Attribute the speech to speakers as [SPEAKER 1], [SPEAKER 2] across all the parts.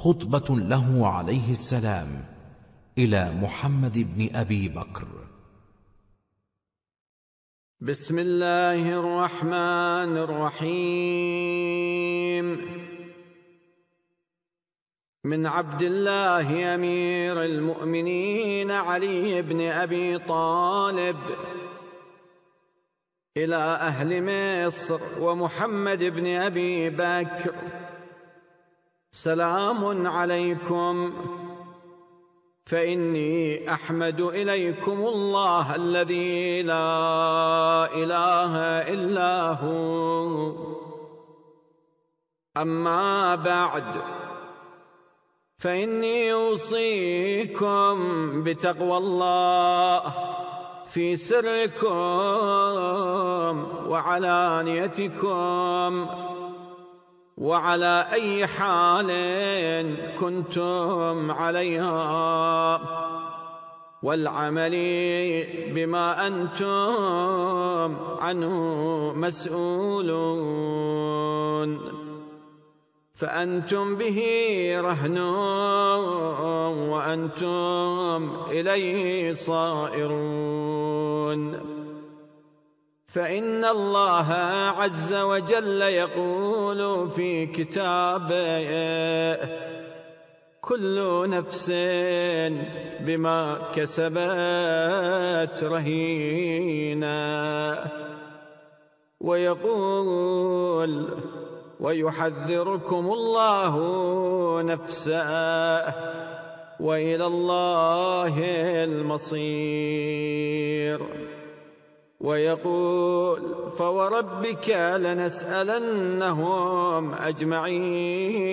[SPEAKER 1] خطبة له عليه السلام إلى محمد بن أبي بكر.
[SPEAKER 2] بسم الله الرحمن الرحيم. من عبد الله أمير المؤمنين علي بن أبي طالب إلى أهل مصر ومحمد بن أبي بكر. سلام عليكم. فإني أحمد إليكم الله الذي لا إله إلا هو. أما بعد فإني أوصيكم بتقوى الله في سركم وعلانيتكم. وعلى أي حال كنتم عليها. والعمل بما أنتم عنه مسؤولون. فأنتم به رهن وأنتم إليه صائرون. فإن الله عز وجل يقول في كتابه كل نفس بما كسبت رهينة ويقول ويحذركم الله نفسه وإلى الله المصير. ويقول فوربك لنسألنهم أجمعين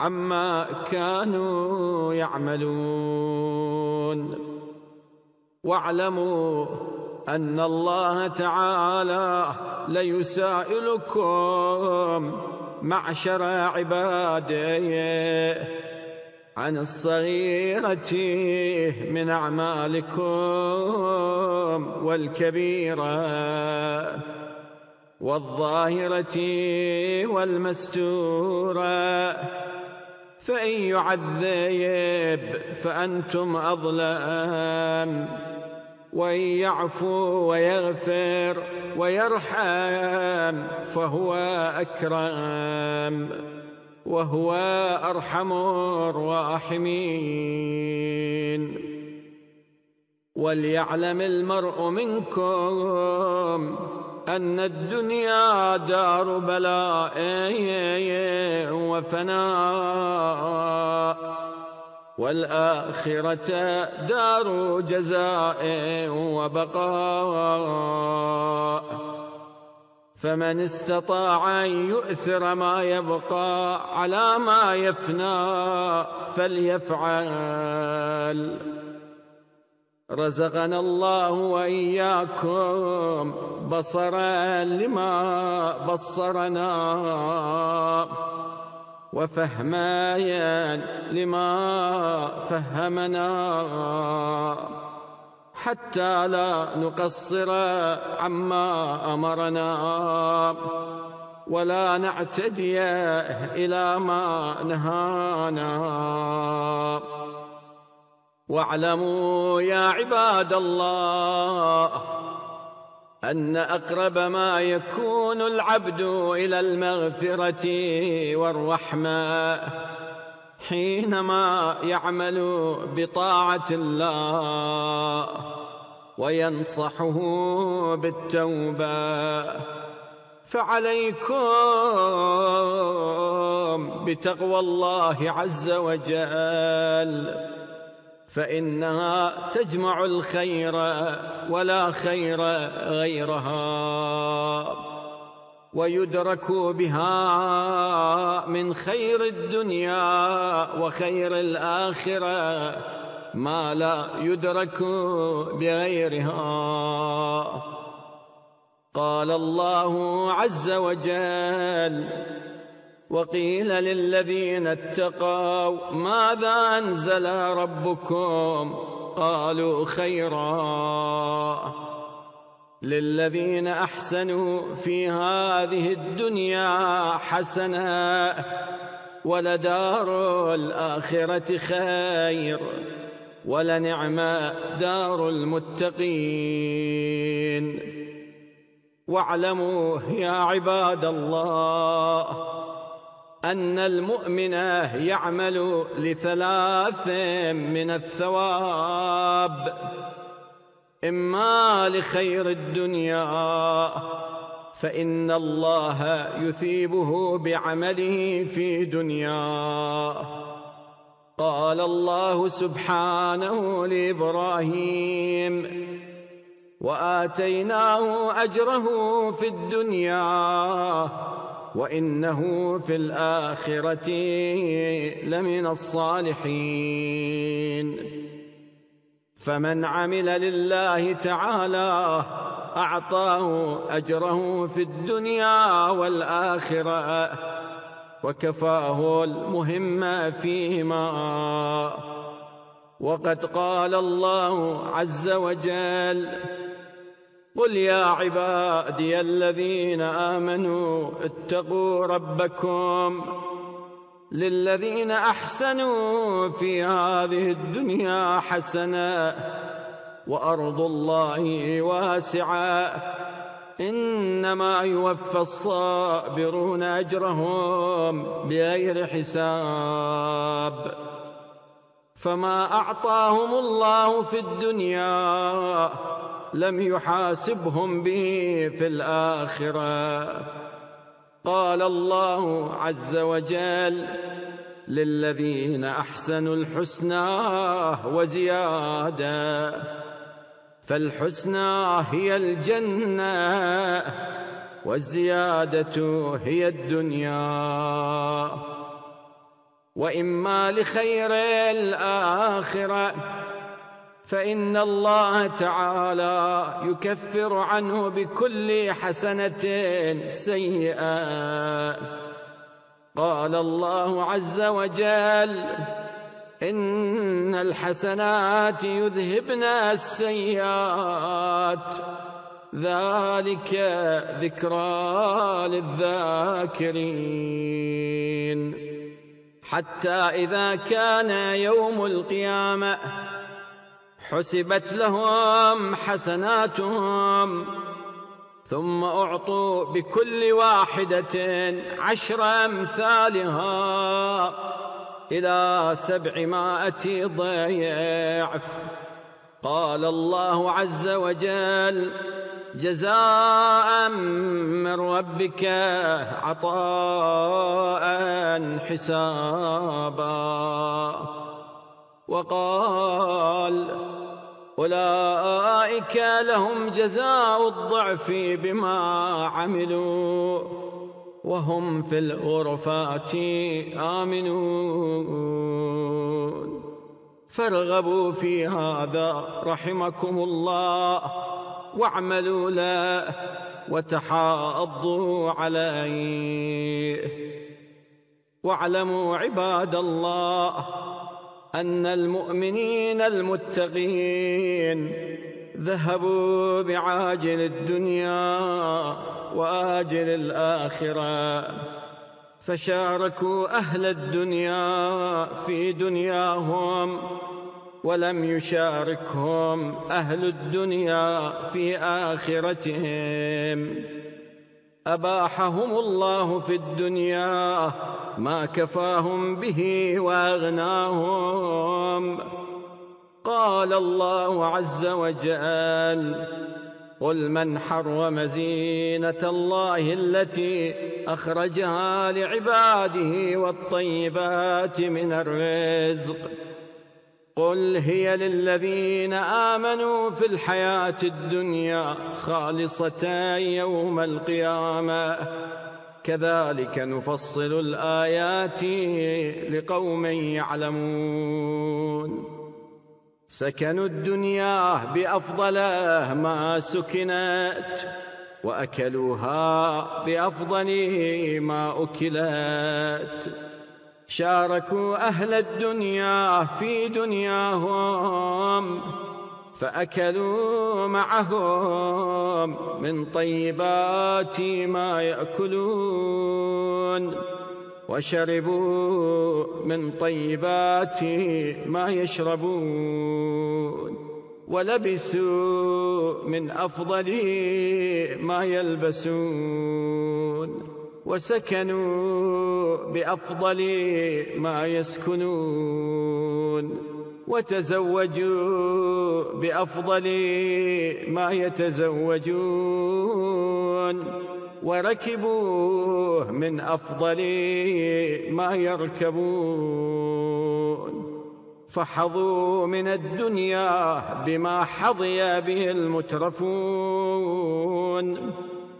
[SPEAKER 2] عما كانوا يعملون. واعلموا أن الله تعالى ليسائلكم معشر عباده. عن الصغيرة من أعمالكم والكبيرة والظاهرة والمستورة فإن يعذب فأنتم أظلم. وإن يعفو ويغفر ويرحم فهو أكرم. وهو أرحم الراحمين. وليعلم المرء منكم أن الدنيا دار بلاء وفناء والآخرة دار جزاء وبقاء. فمن استطاع أن يؤثر ما يبقى على ما يفنى فليفعل. رزقنا الله وإياكم بصرا لما بصرنا وفهمايا لما فهمنا. حتى لا نقصر عما أمرنا. ولا نعتدي إلى ما نهانا. واعلموا يا عباد الله أن أقرب ما يكون العبد إلى المغفرة والرحمة حينما يعمل بطاعة الله وينصحه بالتوبة فعليكم بتقوى الله عز وجل فإنها تجمع الخير ولا خير غيرها. ويدرك بها من خير الدنيا وخير الآخرة ما لا يدرك بغيرها. قال الله عز وجل وقيل للذين اتقوا ماذا أنزل ربكم؟ قالوا خيرا. للذين أحسنوا في هذه الدنيا حسنة ولدار الآخرة خير ولنعم دار المتقين. واعلموا يا عباد الله أن المؤمن يعمل لثلاث من الثواب. إما لخير الدنيا فإن الله يثيبه بعمله في دنياه قال الله سبحانه لإبراهيم وآتيناه أجره في الدنيا وإنه في الآخرة لمن الصالحين. فمن عمل لله تعالى أعطاه أجره في الدنيا والآخرة وكفاه المهم فيهما. وقد قال الله عز وجل قل يا عبادي الذين آمنوا اتقوا ربكم للذين أحسنوا في هذه الدنيا حسنة وأرض الله واسعة إنما يوفى الصابرون أجرهم بغير حساب. فما أعطاهم الله في الدنيا لم يحاسبهم به في الآخرة. قال الله عز وجل للذين أحسنوا الحسنى وزيادة فالحسنى هي الجنة والزيادة هي الدنيا. وإما لخير الآخرة فإن الله تعالى يكفر عنه بكل حسنة سيئة. قال الله عز وجل إن الحسنات يذهبن السيئات. ذلك ذكرى للذاكرين. حتى إذا كان يوم القيامة حسبت لهم حسناتهم ثم أعطوا بكل واحدة عشر أمثالها إلى سبعمائة ضيعف قال الله عز وجل جزاء من ربك عطاء حسابا. وقال أولئك لهم جزاء الضعف بما عملوا وهم في الغرفات آمنون. فارغبوا في هذا رحمكم الله واعملوا له وتحاضوا عليه. واعلموا عباد الله أن المؤمنين المتقين ذهبوا بعاجل الدنيا وآجل الآخرة فشاركوا أهل الدنيا في دنياهم ولم يشاركهم أهل الدنيا في آخرتهم. أباحهم الله في الدنيا ما كفاهم به وأغناهم. قال الله عز وجل قل من حرم زينة الله التي أخرجها لعباده والطيبات من الرزق قل هي للذين آمنوا في الحياة الدنيا خالصة يوم القيامة. كذلك نفصل الآيات لقوم يعلمون. سكنوا الدنيا بأفضل ما سكنت وأكلوها بأفضل ما أكلت. شاركوا أهل الدنيا في دنياهم فأكلوا معهم من طيبات ما يأكلون وشربوا من طيبات ما يشربون ولبسوا من أفضل ما يلبسون. وسكنوا بأفضل ما يسكنون وتزوجوا بأفضل ما يتزوجون وركبوا من أفضل ما يركبون فحظوا من الدنيا بما حظي به المترفون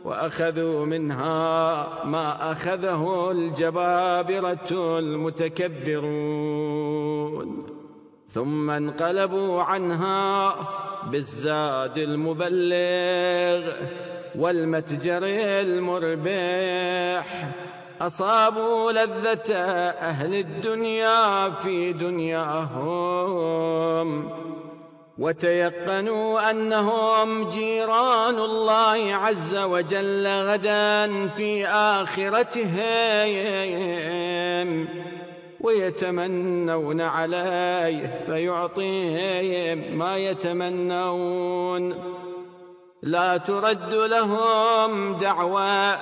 [SPEAKER 2] وأخذوا منها ما أخذه الجبابرة المتكبرون. ثم انقلبوا عنها بالزاد المبلغ والمتجر المربح. أصابوا لذة أهل الدنيا في دنياهم. وتيقنوا أنهم جيران الله عز وجل غدا في آخرتهم ويتمنون عليه فيعطيهم ما يتمنون. لا ترد لهم دعوى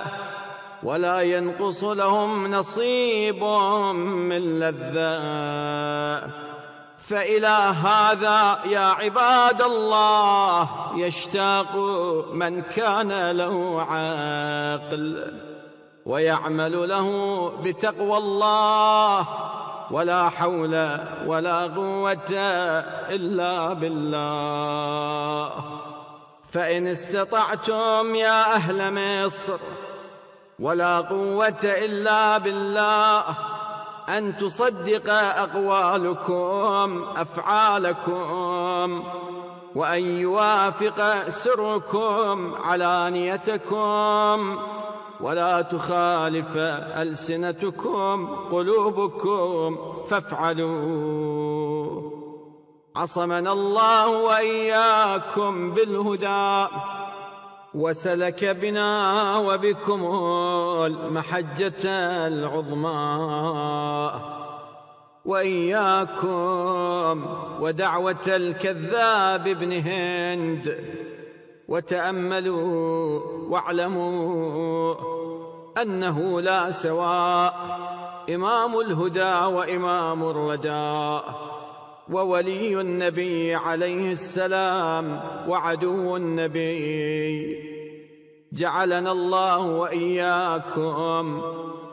[SPEAKER 2] ولا ينقص لهم نصيب من لذة. فإلى هذا يا عباد الله يشتاق من كان له عاقل ويعمل له بتقوى الله ولا حول ولا قوة إلا بالله. فإن استطعتم يا أهل مصر ولا قوة إلا بالله أن تصدق أقوالكم أفعالكم وأن يوافق سركم علانيتكم ولا تخالف ألسنتكم قلوبكم فافعلوا. عصمنا الله وإياكم بالهدى. وسلك بنا وبكم المحجة العظمى. وإياكم ودعوة الكذاب ابن هند. وتأملوا واعلموا أنه لا سواء. إمام الهدى وإمام الردى. وولي النبي عليه السلام وعدو النبي. جعلنا الله وإياكم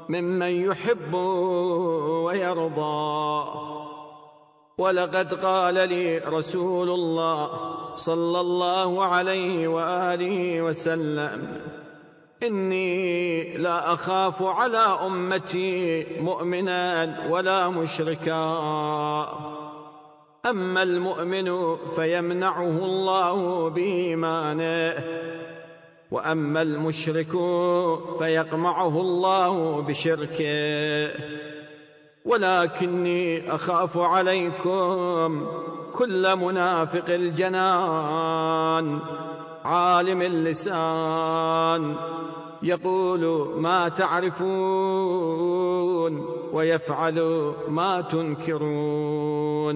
[SPEAKER 2] ممن يحب ويرضى. ولقد قال لي رسول الله صلى الله عليه وآله وسلم إني لا أخاف على أمتي مؤمنا ولا مشركا. أما المؤمن فيمنعه الله بإيمانه وأما المشرك فيقمعه الله بشركه. ولكني أخاف عليكم كل منافق الجنان عالم اللسان يقول ما تعرفون ويفعل ما تنكرون.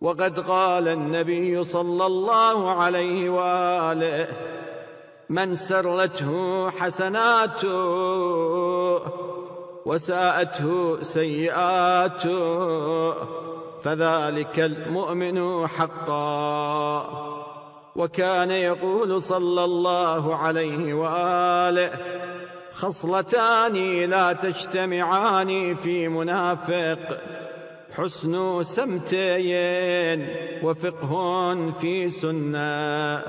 [SPEAKER 2] وقد قال النبي صلى الله عليه وآله من سرته حسناته وساءته سيئاته فذلك المؤمن حقا. وكان يقول صلى الله عليه وآله خصلتان لا تجتمعان في منافق حسن سمتين وفقه في سنة.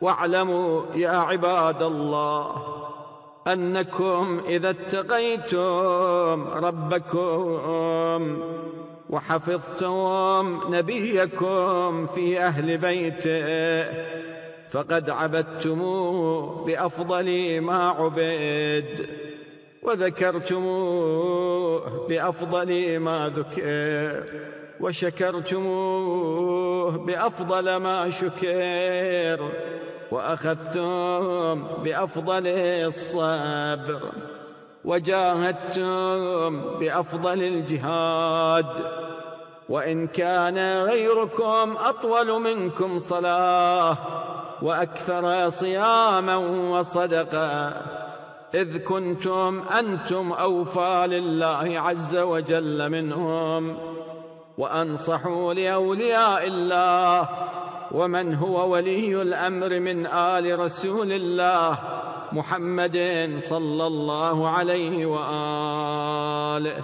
[SPEAKER 2] واعلموا يا عباد الله أنكم إذا اتقيتم ربكم وحفظتم نبيكم في أهل بيته فقد عبدتموه بأفضل ما عبد. وذكرتموه بأفضل ما ذكر وشكرتموه بأفضل ما شكر وأخذتم بأفضل الصبر وجاهدتم بأفضل الجهاد. وإن كان غيركم أطول منكم صلاة وأكثر صياما وصدقا إذ كنتم أنتم أوفى لله عز وجل منهم وأنصحوا لأولياء الله ومن هو ولي الأمر من آل رسول الله محمد صلى الله عليه وآله.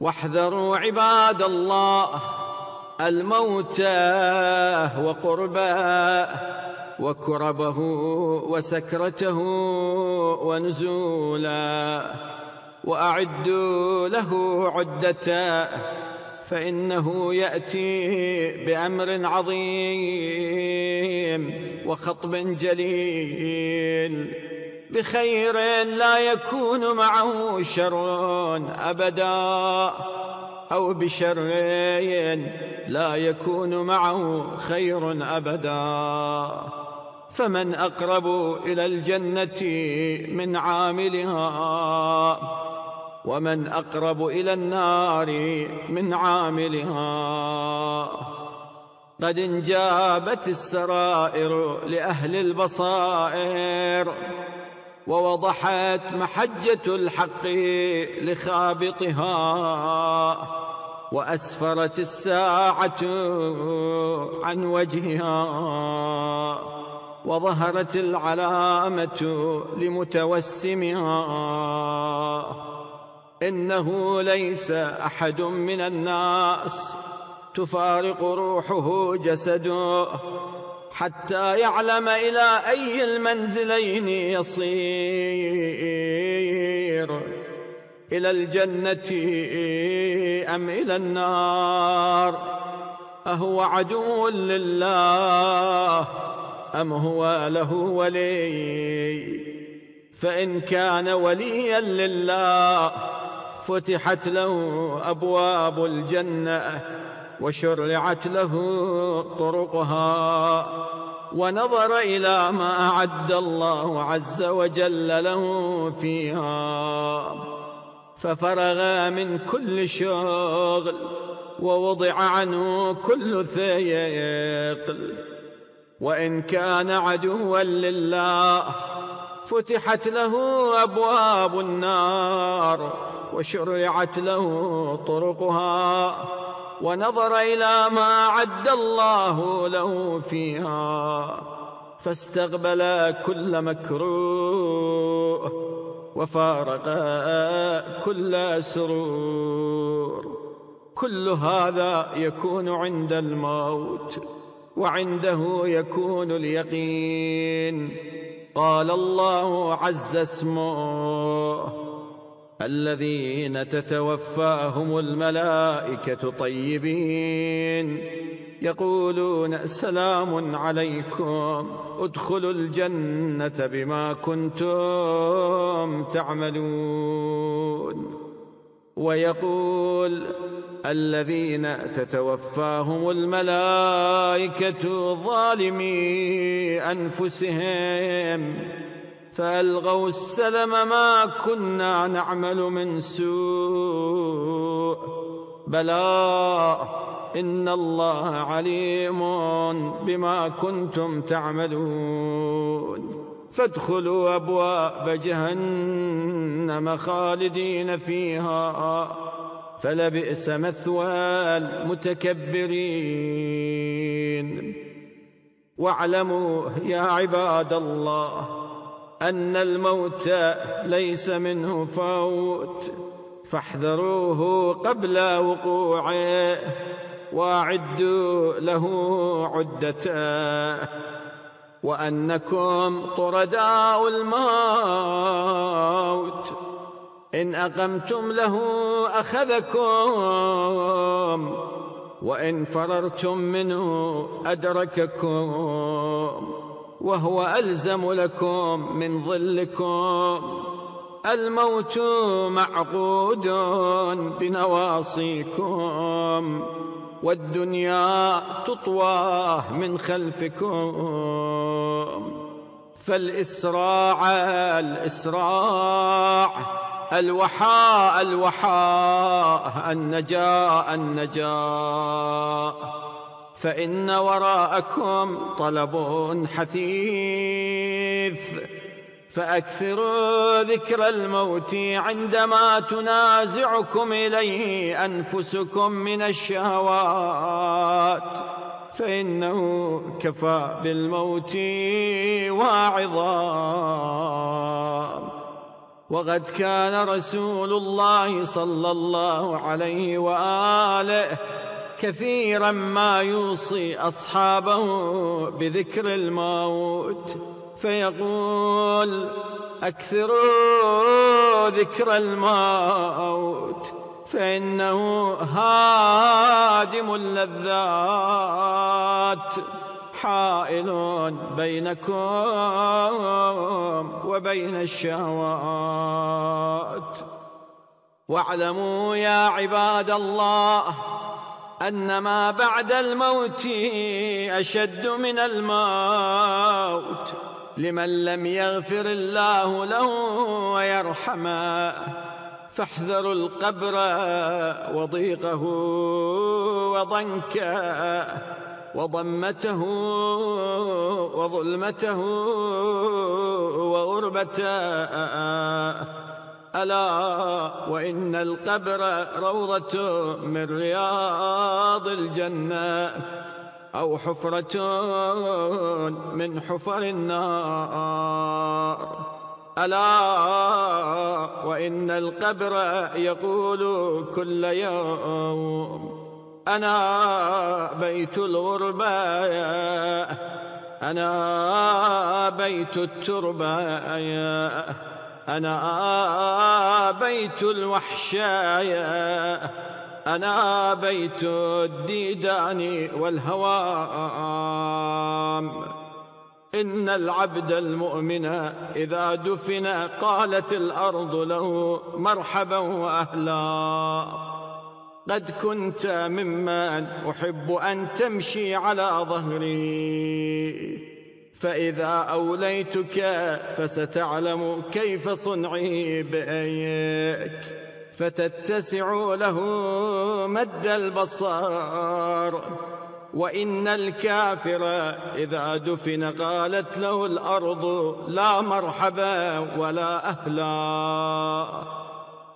[SPEAKER 2] واحذروا عباد الله الموت وقربه وكربه وسكرته ونزولا واعدوا له عدته فإنه يأتي بأمر عظيم وخطب جليل بخير لا يكون معه شر أبدا أو بشر لا يكون معه خير أبدا فمن أقرب إلى الجنة من عاملها ومن أقرب إلى النار من عاملها. قد انجابت السرائر لأهل البصائر ووضحت محجة الحق لخابطها. وأسفرت الساعة عن وجهها. وظهرت العلامة لمتوسمها إنه ليس أحد من الناس تفارق روحه جسده حتى يعلم إلى أي المنزلين يصير إلى الجنة أم إلى النار. أهو عدو لله. أم هو له ولي؟ فإن كان وليا لله فتحت له أبواب الجنة وشرعت له طرقها ونظر إلى ما أعد الله عز وجل له فيها ففرغ من كل شغل ووضع عنه كل ثقل وإن كان عدوا لله فتحت له أبواب النار وشرعت له طرقها ونظر إلى ما عد الله له فيها فاستقبل كل مكروه وفارق كل سرور. كل هذا يكون عند الموت. وعنده يكون اليقين. قال الله عز اسمه الذين تتوفاهم الملائكة طيبين. يقولون سلام عليكم ادخلوا الجنة بما كنتم تعملون. ويقول الذين تتوفاهم الملائكة ظالمي أنفسهم فألغوا السلم ما كنا نعمل من سوء بلى إن الله عليم بما كنتم تعملون. فادخلوا أبواب جهنم خالدين فيها. فلبئس مثوى المتكبرين. واعلموا يا عباد الله أن الموت ليس منه فوت. فاحذروه قبل وقوعه واعدوا له عدته وأنكم طرداء الموت. إن أقمتم له أخذكم وإن فررتم منه أدرككم وهو ألزم لكم من ظلكم. الموت معقود بنواصيكم. والدنيا تطواه من خلفكم. فالإسراع الإسراع الوحاء الوحاء النجاء النجاء. فإن وراءكم طلب حثيث. فأكثروا ذكر الموت عندما تنازعكم إليه أنفسكم من الشهوات فإنه كفى بالموت واعظا وقد كان رسول الله صلى الله عليه وآله كثيرا ما يوصي أصحابه بذكر الموت. فيقول أكثروا ذكر الموت فإنه هادم اللذات حائل بينكم وبين الشهوات. واعلموا يا عباد الله أن ما بعد الموت أشد من الموت. لمن لم يغفر الله له ويرحمه فاحذروا القبر وضيقه وضنكه وضمته وظلمته وغربته. ألا وإن القبر روضة من رياض الجنة. أو حفرة من حفر النار. ألا وإن القبر يقول كل يوم أنا بيت الغربة أنا بيت التربة أنا بيت الوحشايا أنا بيت الديدان والهوام. إن العبد المؤمن إذا دفن قالت الأرض له مرحبا وأهلا. قد كنت ممن أحب أن تمشي على ظهري. فإذا أوليتك فستعلم كيف صنعي بأيك. فتتسع له مد البصار. وإن الكافر إذا دفن قالت له الأرض لا مرحبا ولا أهلا.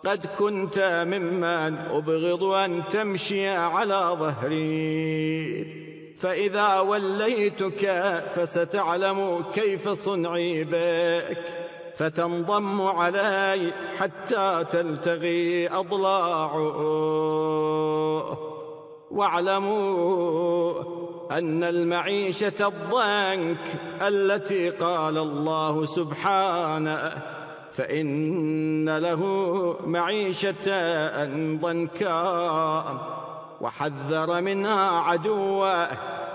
[SPEAKER 2] قد كنت ممن أبغض أن تمشي على ظهري. فإذا وليتك فستعلم كيف صنعي بك. فتنضم علي حتى تلتغي أضلاعه واعلموا أن المعيشة الضنك التي قال الله سبحانه فإن له معيشة ضنكا. وحذر منها عدوه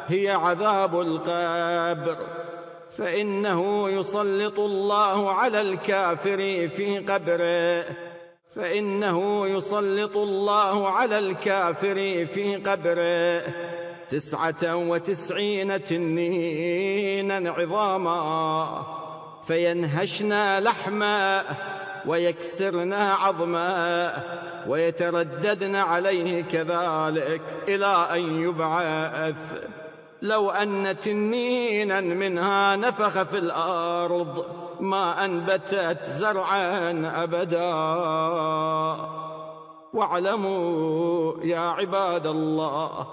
[SPEAKER 2] هي عذاب القبر. فإنه يسلط الله على الكافر في قبره. فإنه يسلط الله على الكافر في قبره. تسعة وتسعين تنينا عظاما. فينهشنا لحما ويكسرنا عظما. ويترددن عليه كذلك إلى أن يبعث. لو أن تنينا منها نفخ في الأرض ما أنبتت زرعا أبدا. واعلموا يا عباد الله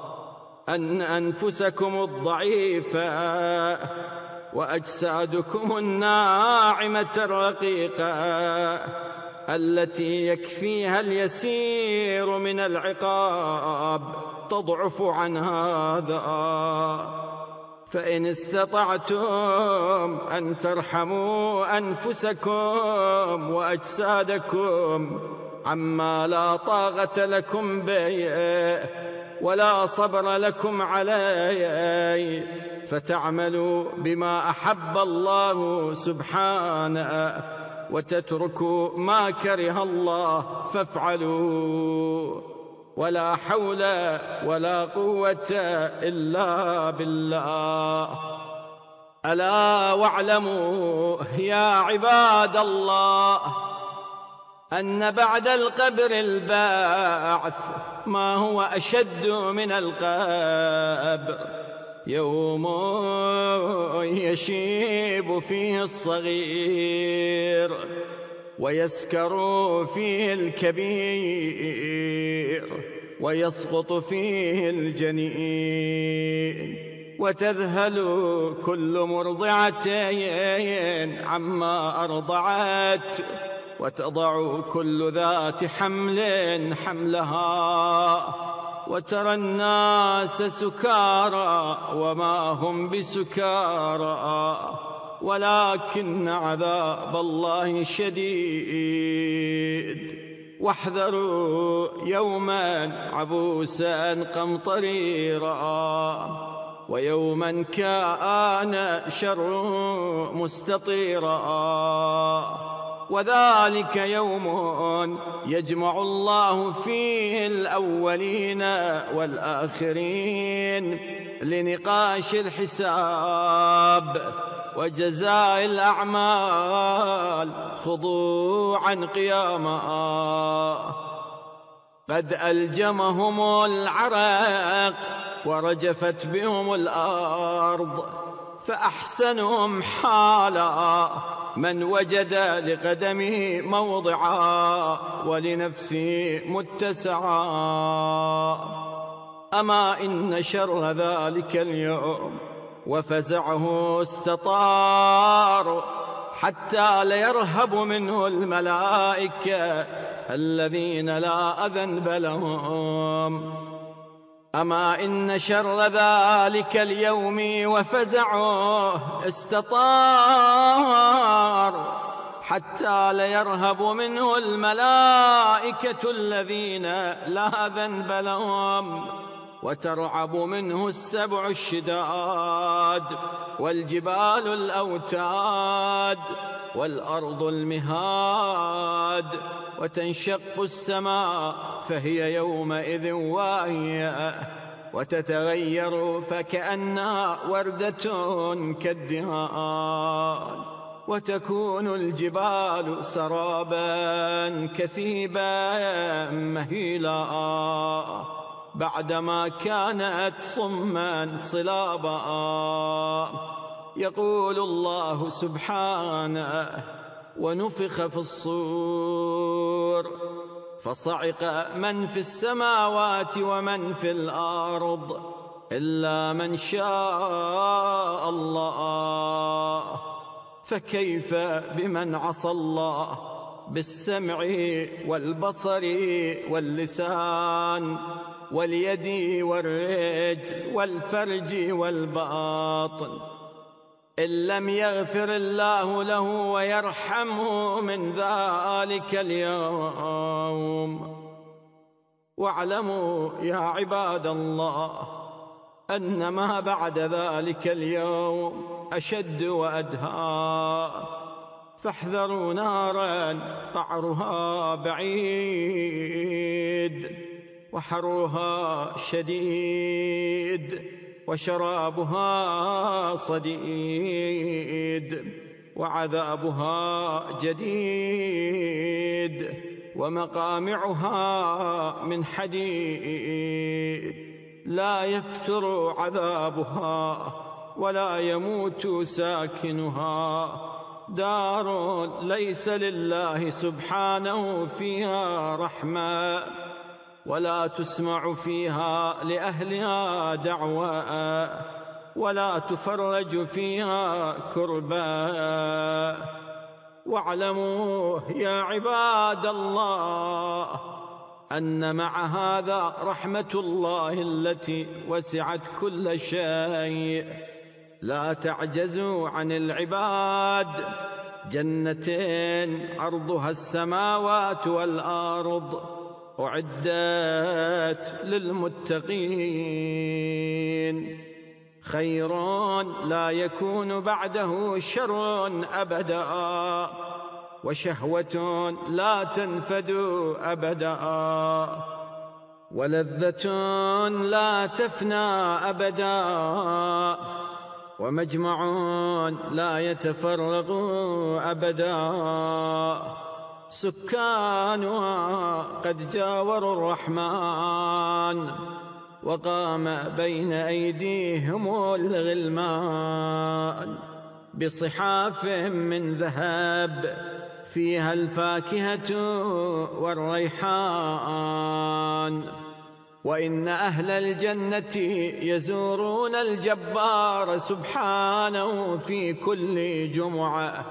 [SPEAKER 2] أن أنفسكم الضعيفة وأجسادكم الناعمة الرقيقة التي يكفيها اليسير من العقاب. تضعف عن هذا. فإن استطعتم أن ترحموا أنفسكم وأجسادكم عما لا طاقة لكم به ولا صبر لكم عليه فتعملوا بما أحب الله سبحانه وتتركوا ما كره الله فافعلوا. ولا حول ولا قوة إلا بالله. ألا واعلموا يا عباد الله أن بعد القبر البعث ما هو أشد من القبر. يوم يشيب فيه الصغير ويسكر فيه الكبير. ويسقط فيه الجنين وتذهل كل مرضعة عما أرضعت وتضع كل ذات حمل حملها وترى الناس سكارى وما هم بسكارى ولكن عذاب الله شديد. واحذروا يوما عبوسا قمطريرا ويوما كان شر مستطيرا وذلك يوم يجمع الله فيه الأولين والآخرين لنقاش الحساب وجزاء الأعمال خضوعا قياما. قد ألجمهم العرق ورجفت بهم الأرض فأحسنهم حالا. من وجد لقدمه موضعا ولنفسه متسعا. أما إن شر ذلك اليوم وفزعه استطار حتى ليرهب منه الملائكة الذين لا أذنب لهم أما إن شر ذلك اليوم وفزعه استطار حتى ليرهب منه الملائكة الذين لا ذنب لهم وترعب منه السبع الشداد والجبال الأوتاد والأرض المهاد وتنشق السماء فهي يومئذ واهية وتتغير فكأنها وردة كالدهان وتكون الجبال سرابا كثيبا مهيلا بعدما كانت صما صلابا. يقول الله سبحانه ونفخ في الصور. فصعق من في السماوات ومن في الأرض إلا من شاء الله. فكيف بمن عصى الله؟ بالسمع والبصر واللسان. واليد والرجل والفرج والباطن إن لم يغفر الله له ويرحمه من ذلك اليوم. واعلموا يا عباد الله أن ما بعد ذلك اليوم أشد وأدهى. فاحذروا نارا قعرها بعيد. وحرها شديد وشرابها صديد وعذابها جديد ومقامعها من حديد. لا يفتر عذابها ولا يموت ساكنها. دار ليس لله سبحانه فيها رحمة. ولا تسمع فيها لأهلها دعوى ولا تفرج فيها كربا. واعلموا يا عباد الله أن مع هذا رحمة الله التي وسعت كل شيء. لا تعجزوا عن العباد. جنتين عرضها السماوات والأرض. أعدت للمتقين. خير لا يكون بعده شر أبدا وشهوة لا تنفد أبدا ولذة لا تفنى أبدا ومجمع لا يتفرغ أبدا. سكانها قد جاوروا الرحمن وقام بين أيديهم الغلمان بصحاف من ذهب فيها الفاكهة والريحان. وإن أهل الجنة يزورون الجبار سبحانه في كل جمعة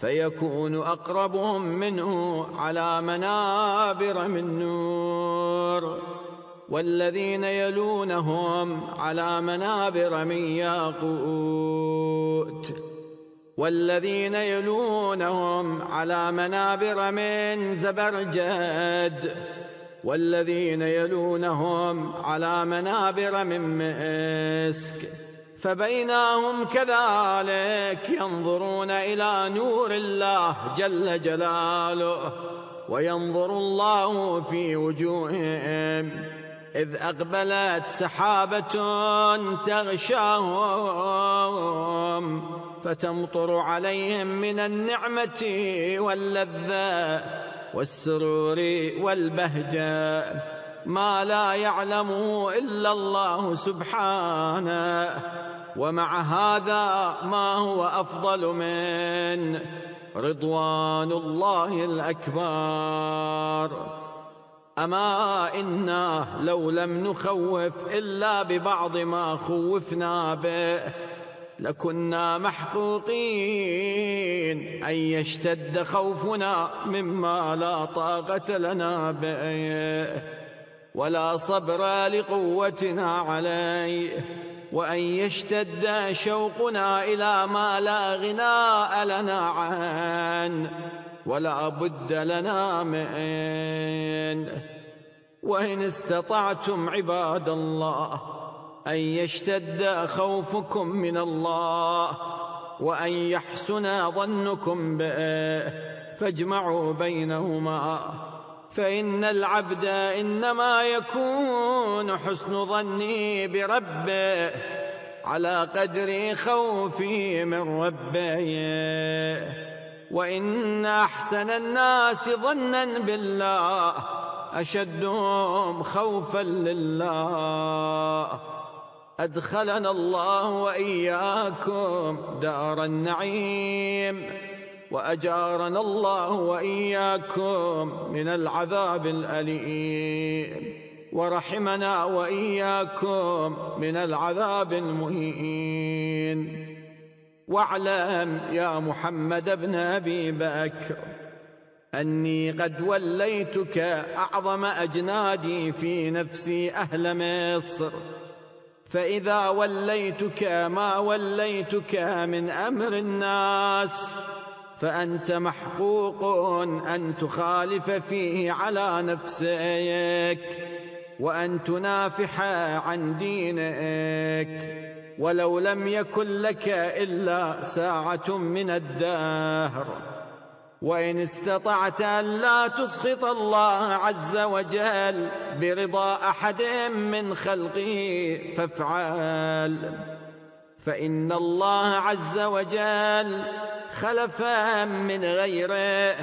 [SPEAKER 2] فيكون أقربهم منه على منابر من نور. والذين يلونهم على منابر من ياقوت. والذين يلونهم على منابر من زبرجد. والذين يلونهم على منابر من مسك. فبينهم كذلك ينظرون إلى نور الله جل جلاله وينظر الله في وجوههم. إذ أقبلت سحابة تغشاهم فتمطر عليهم من النعمة واللذة والسرور والبهجة. ما لا يعلمه إلا الله سبحانه ومع هذا ما هو أفضل من رضوان الله الأكبر. أما إنا لو لم نخوف إلا ببعض ما خوفنا به لكنا محقوقين أن يشتد خوفنا مما لا طاقة لنا به. ولا صبر لقوتنا عليه وأن يشتد شوقنا إلى ما لا غناء لنا عنه ولا بد لنا من وإن استطعتم عباد الله أن يشتد خوفكم من الله وأن يحسن ظنكم به فاجمعوا بينهما. فإن العبد إنما يكون حسن ظني بربه على قدر خوفي من ربه. وإن أحسن الناس ظنا بالله أشدهم خوفا لله. أدخلنا الله وإياكم دار النعيم. وأجارنا الله وإياكم من العذاب الأليم. ورحمنا وإياكم من العذاب المهين. واعلم يا محمد بن أبي بكر أني قد وليتك أعظم أجنادي في نفسي أهل مصر. فإذا وليتك ما وليتك من أمر الناس فأنت محقوق أن تخالف فيه على نفسك وأن تنافح عن دينك ولو لم يكن لك إلا ساعة من الدهر. وإن استطعت أن لا تسخط الله عز وجل برضا أحد من خلقه فافعل. فإن الله عز وجل خلف من غيره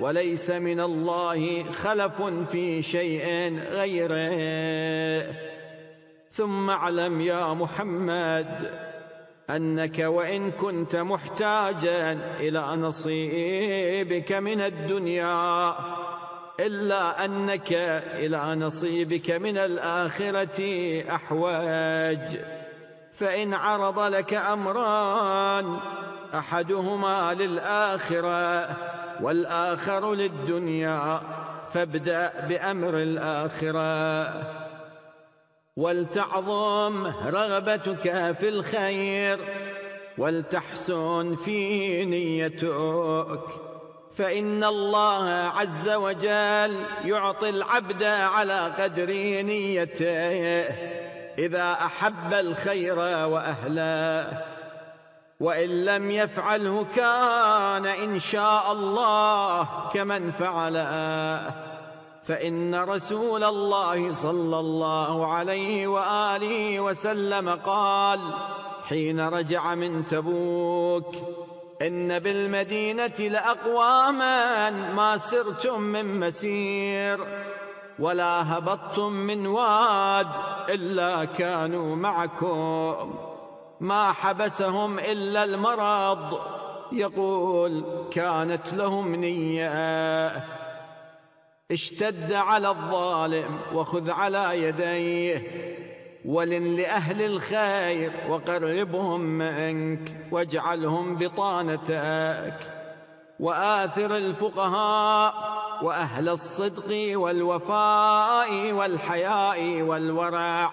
[SPEAKER 2] وليس من الله خلف في شيء غيره. ثم اعلم يا محمد أنك وإن كنت محتاجا إلى نصيبك من الدنيا إلا أنك إلى نصيبك من الآخرة أحواج فإن عرض لك أمران أحدهما للآخرة والآخر للدنيا فابدأ بأمر الآخرة. ولتعظم رغبتك في الخير ولتحسن في نيتك. فإن الله عز وجل يعطي العبد على قدر نيته. إذا أحب الخير وأهله وإن لم يفعله كان إن شاء الله كمن فعله فإن رسول الله صلى الله عليه وآله وسلم قال حين رجع من تبوك إن بالمدينة لأقواما ما سرتم من مسير. ولا هبطتم من واد إلا كانوا معكم. ما حبسهم إلا المرض. يقول كانت لهم نية. اشتد على الظالم وخذ على يديه. ولن لأهل الخير وقربهم منك واجعلهم بطانتك. وآثر الفقهاء وأهل الصدق والوفاء والحياء والورع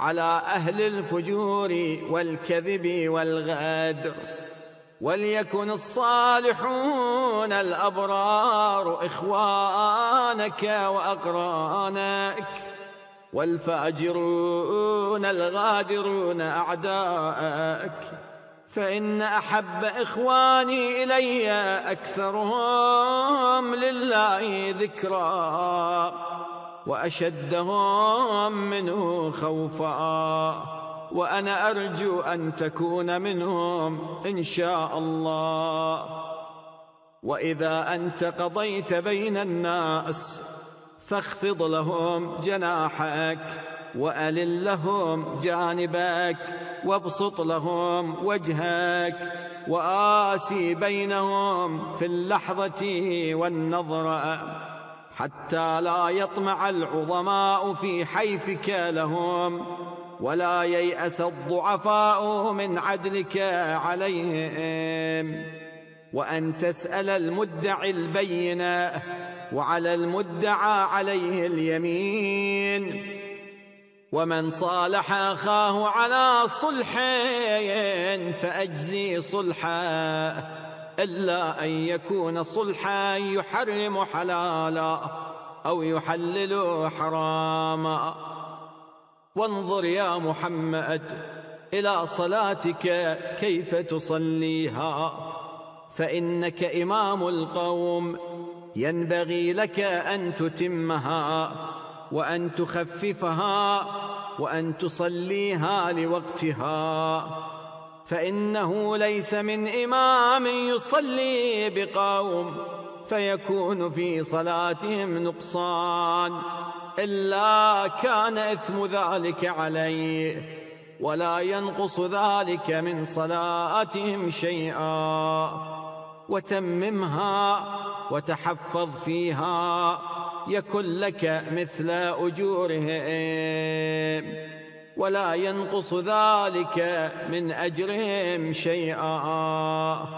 [SPEAKER 2] على أهل الفجور والكذب والغدر وليكن الصالحون الأبرار إخوانك وأقرانك والفاجرون الغادرون أعداءك فإن أحب إخواني إلي أكثرهم لله ذكرا وأشدهم منه خوفا وأنا أرجو أن تكون منهم إن شاء الله. وإذا أنت قضيت بين الناس فاخفض لهم جناحك وألل لهم جانبك وابسط لهم وجهك وآسي بينهم في اللحظة والنظرة حتى لا يطمع العظماء في حيفك لهم ولا ييأس الضعفاء من عدلك عليهم. وأن تسأل المدعي البينة وعلى المدعى عليه اليمين. ومن صالح أخاه على صلح فأجزي صلحا إلا أن يكون صلحا يحرم حلالا أو يحلل حراما. وانظر يا محمد إلى صلاتك كيف تصليها فإنك إمام القوم ينبغي لك أن تتمها. وأن تخففها وأن تصليها لوقتها. فإنه ليس من إمام يصلي بقوم فيكون في صلاتهم نقصان إلا كان إثم ذلك عليه ولا ينقص ذلك من صلاتهم شيئا. وتممها وتحفظ فيها يكن لك مثل أجورهم ولا ينقص ذلك من أجرهم شيئا.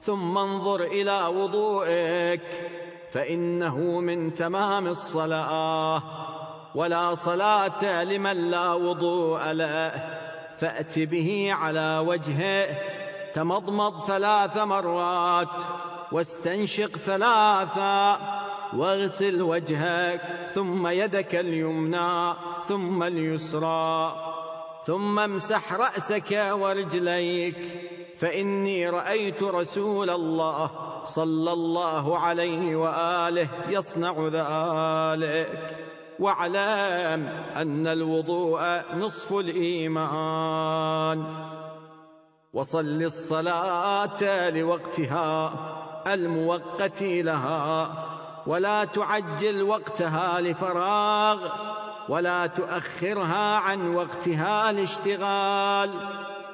[SPEAKER 2] ثم انظر إلى وضوئك فإنه من تمام الصلاة. ولا صلاة لمن لا وضوء له فأت به على وجهه. تمضمض ثلاث مرات واستنشق ثلاثا واغسل وجهك ثم يدك اليمنى ثم اليسرى ثم امسح رأسك ورجليك. فإني رأيت رسول الله صلى الله عليه وآله يصنع ذلك. واعلم أن الوضوء نصف الإيمان. وصل الصلاة لوقتها الموقت لها. ولا تعجل وقتها لفراغ ولا تؤخرها عن وقتها لاشتغال.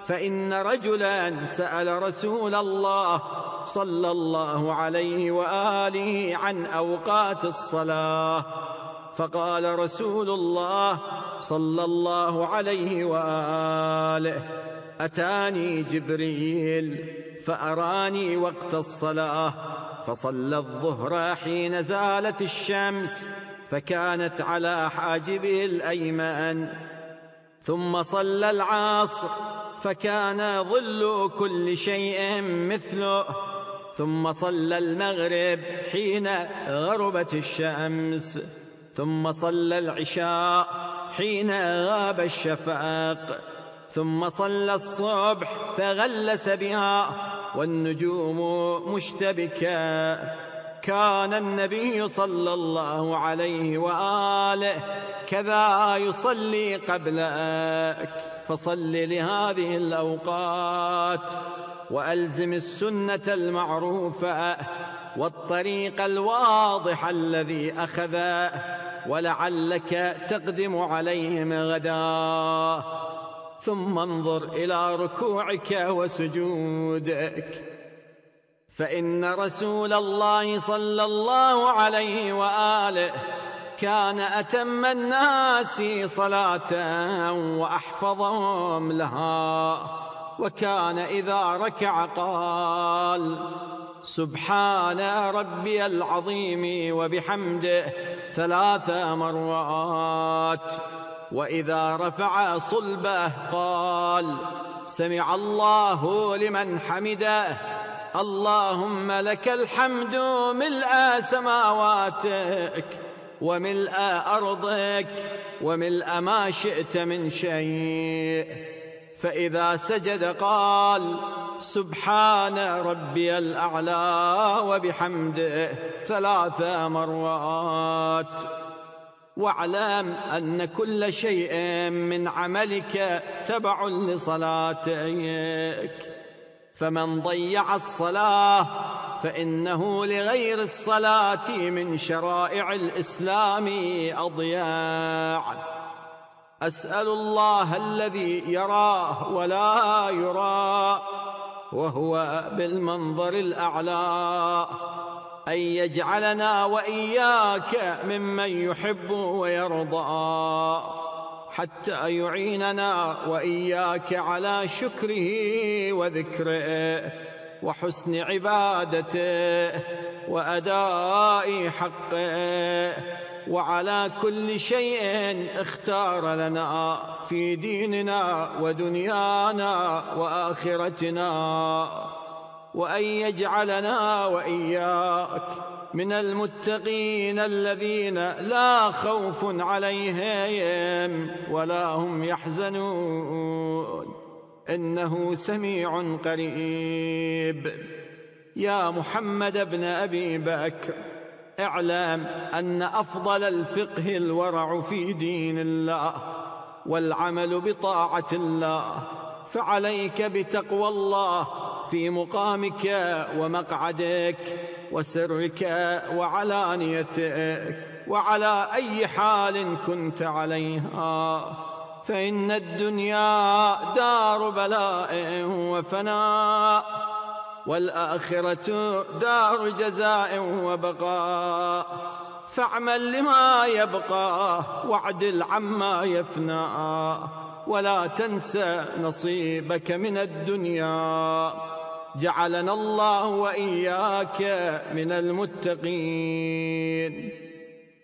[SPEAKER 2] فإن رجلا سأل رسول الله صلى الله عليه وآله عن أوقات الصلاة فقال رسول الله صلى الله عليه وآله أتاني جبريل فأراني وقت الصلاة. فصلى الظهر حين زالت الشمس فكانت على حاجبه الأيمن. ثم صلى العصر فكان ظل كل شيء مثله. ثم صلى المغرب حين غربت الشمس. ثم صلى العشاء حين غاب الشفاق. ثم صلى الصبح فغلس بها والنجوم مشتبكة كان النبي صلى الله عليه وآله كذا يصلي قبلك. فصل لهذه الأوقات وألزم السنة المعروفة والطريق الواضح الذي أخذه ولعلك تقدم عليهم غدا. ثم انظر إلى ركوعك وسجودك. فإن رسول الله صلى الله عليه وآله كان أتم الناس صلاة وأحفظهم لها وكان إذا ركع قال سبحان ربي العظيم وبحمده ثلاث مرات. وإذا رفع صلبه قال سمع الله لمن حمده. اللهم لك الحمد ملء سماواتك وملء أرضك وملء ما شئت من شيء. فإذا سجد قال سبحان ربي الأعلى وبحمده ثلاث مرات. واعلم أن كل شيء من عملك تبع لصلاتك. فمن ضيع الصلاة فإنه لغير الصلاة من شرائع الإسلام أضياع. أسأل الله الذي يراه ولا يرى وهو بالمنظر الأعلى. أن يجعلنا وإياك ممن يحب ويرضى حتى يعيننا وإياك على شكره وذكره وحسن عبادته وأداء حقه وعلى كل شيء اختار لنا في ديننا ودنيانا وآخرتنا. وأن يجعلنا وإياك من المتقين الذين لا خوف عليهم ولا هم يحزنون. إنه سميع قريب. يا محمد بن أبي بكر اعلم أن أفضل الفقه الورع في دين الله والعمل بطاعة الله فعليك بتقوى الله في مقامك ومقعدك وسرك وعلانيتك وعلى أي حال كنت عليها فإن الدنيا دار بلاء وفناء والآخرة دار جزاء وبقاء. فاعمل لما يبقى واعدل عما يفنى ولا تنسى نصيبك من الدنيا. جعلنا الله وإياك من المتقين.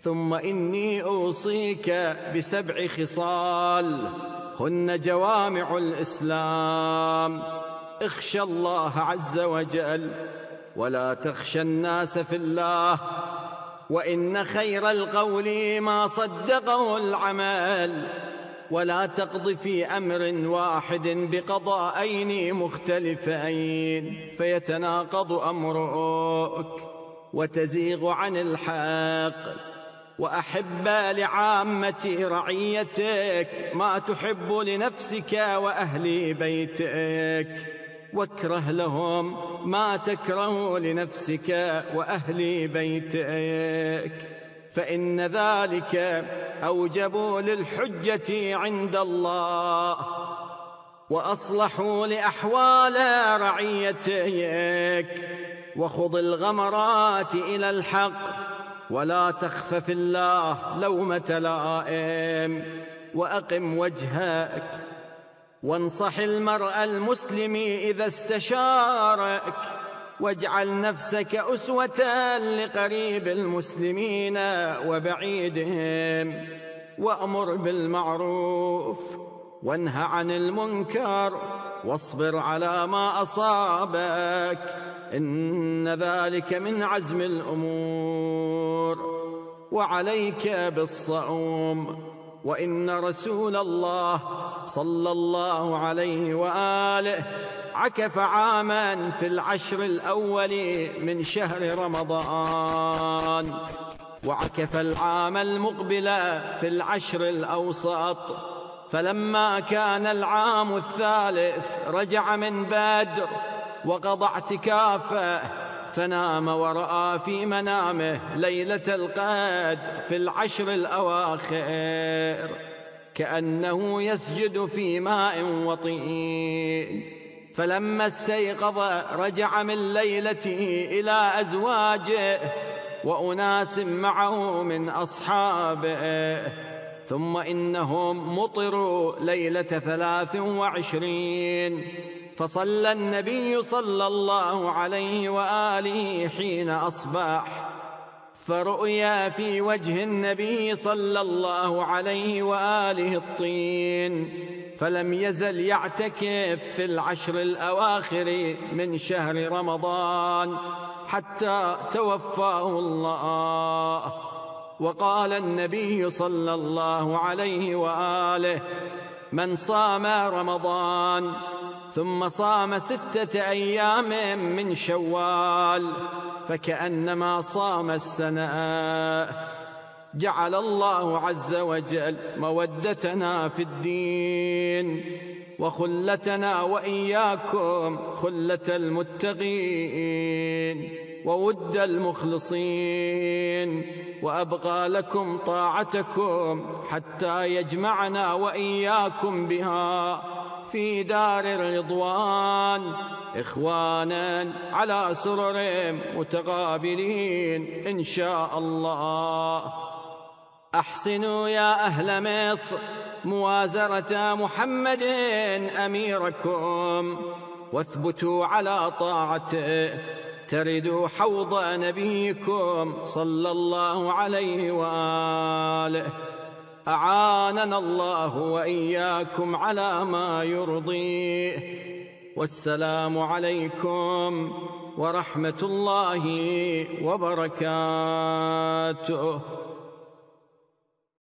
[SPEAKER 2] ثم إني أوصيك بسبع خصال هن جوامع الإسلام. اخشى الله عز وجل ولا تخشى الناس في الله. وإن خير القول ما صدقه العمل. ولا تقض في أمر واحد بقضاءين مختلفين فيتناقض أمرك وتزيغ عن الحق. وأحب لعامة رعيتك ما تحب لنفسك وأهل بيتك. واكره لهم ما تكره لنفسك وأهل بيتك. فإن ذلك أوجب للحجة عند الله. وأصلحوا لأحوال رعيتك وخض الغمرات إلى الحق ولا تخف في الله لومة لائم. وأقم وجهك وانصح المرء المسلم إذا استشارك واجعل نفسك أسوة لقريب المسلمين وبعيدهم وأمر بالمعروف وانه عن المنكر واصبر على ما أصابك إن ذلك من عزم الأمور. وعليك بالصوم وإن رسول الله صلى الله عليه وآله عكف عاما في العشر الأول من شهر رمضان. وعكف العام المقبل في العشر الأوسط. فلما كان العام الثالث رجع من بدر وقضى اعتكافه فنام ورأى في منامه ليلة القدر في العشر الأواخر. كأنه يسجد في ماء وطين. فلما استيقظ رجع من ليلته إلى أزواجه وأناس معه من أصحابه. ثم إنهم مطروا ليلة ثلاث وعشرين. فصلى النبي صلى الله عليه وآله حين أصبح. فرؤيا في وجه النبي صلى الله عليه وآله الطين. فلم يزل يعتكف في العشر الأواخر من شهر رمضان حتى توفاه الله. وقال النبي صلى الله عليه وآله من صام رمضان ثم صام ستة أيام من شوال فكأنما صام السنة جعل الله عز وجل مودتنا في الدين وخلتنا وإياكم خلة المتقين وود المخلصين وأبقى لكم طاعتكم حتى يجمعنا وإياكم بها في دار الرضوان إخوانا على سرر متقابلين إن شاء الله أحسنوا يا أهل مصر موازرة محمد أميركم. واثبتوا على طاعته تردوا حوض نبيكم صلى الله عليه وآله. أعاننا الله وإياكم على ما يرضيه والسلام عليكم ورحمة الله وبركاته.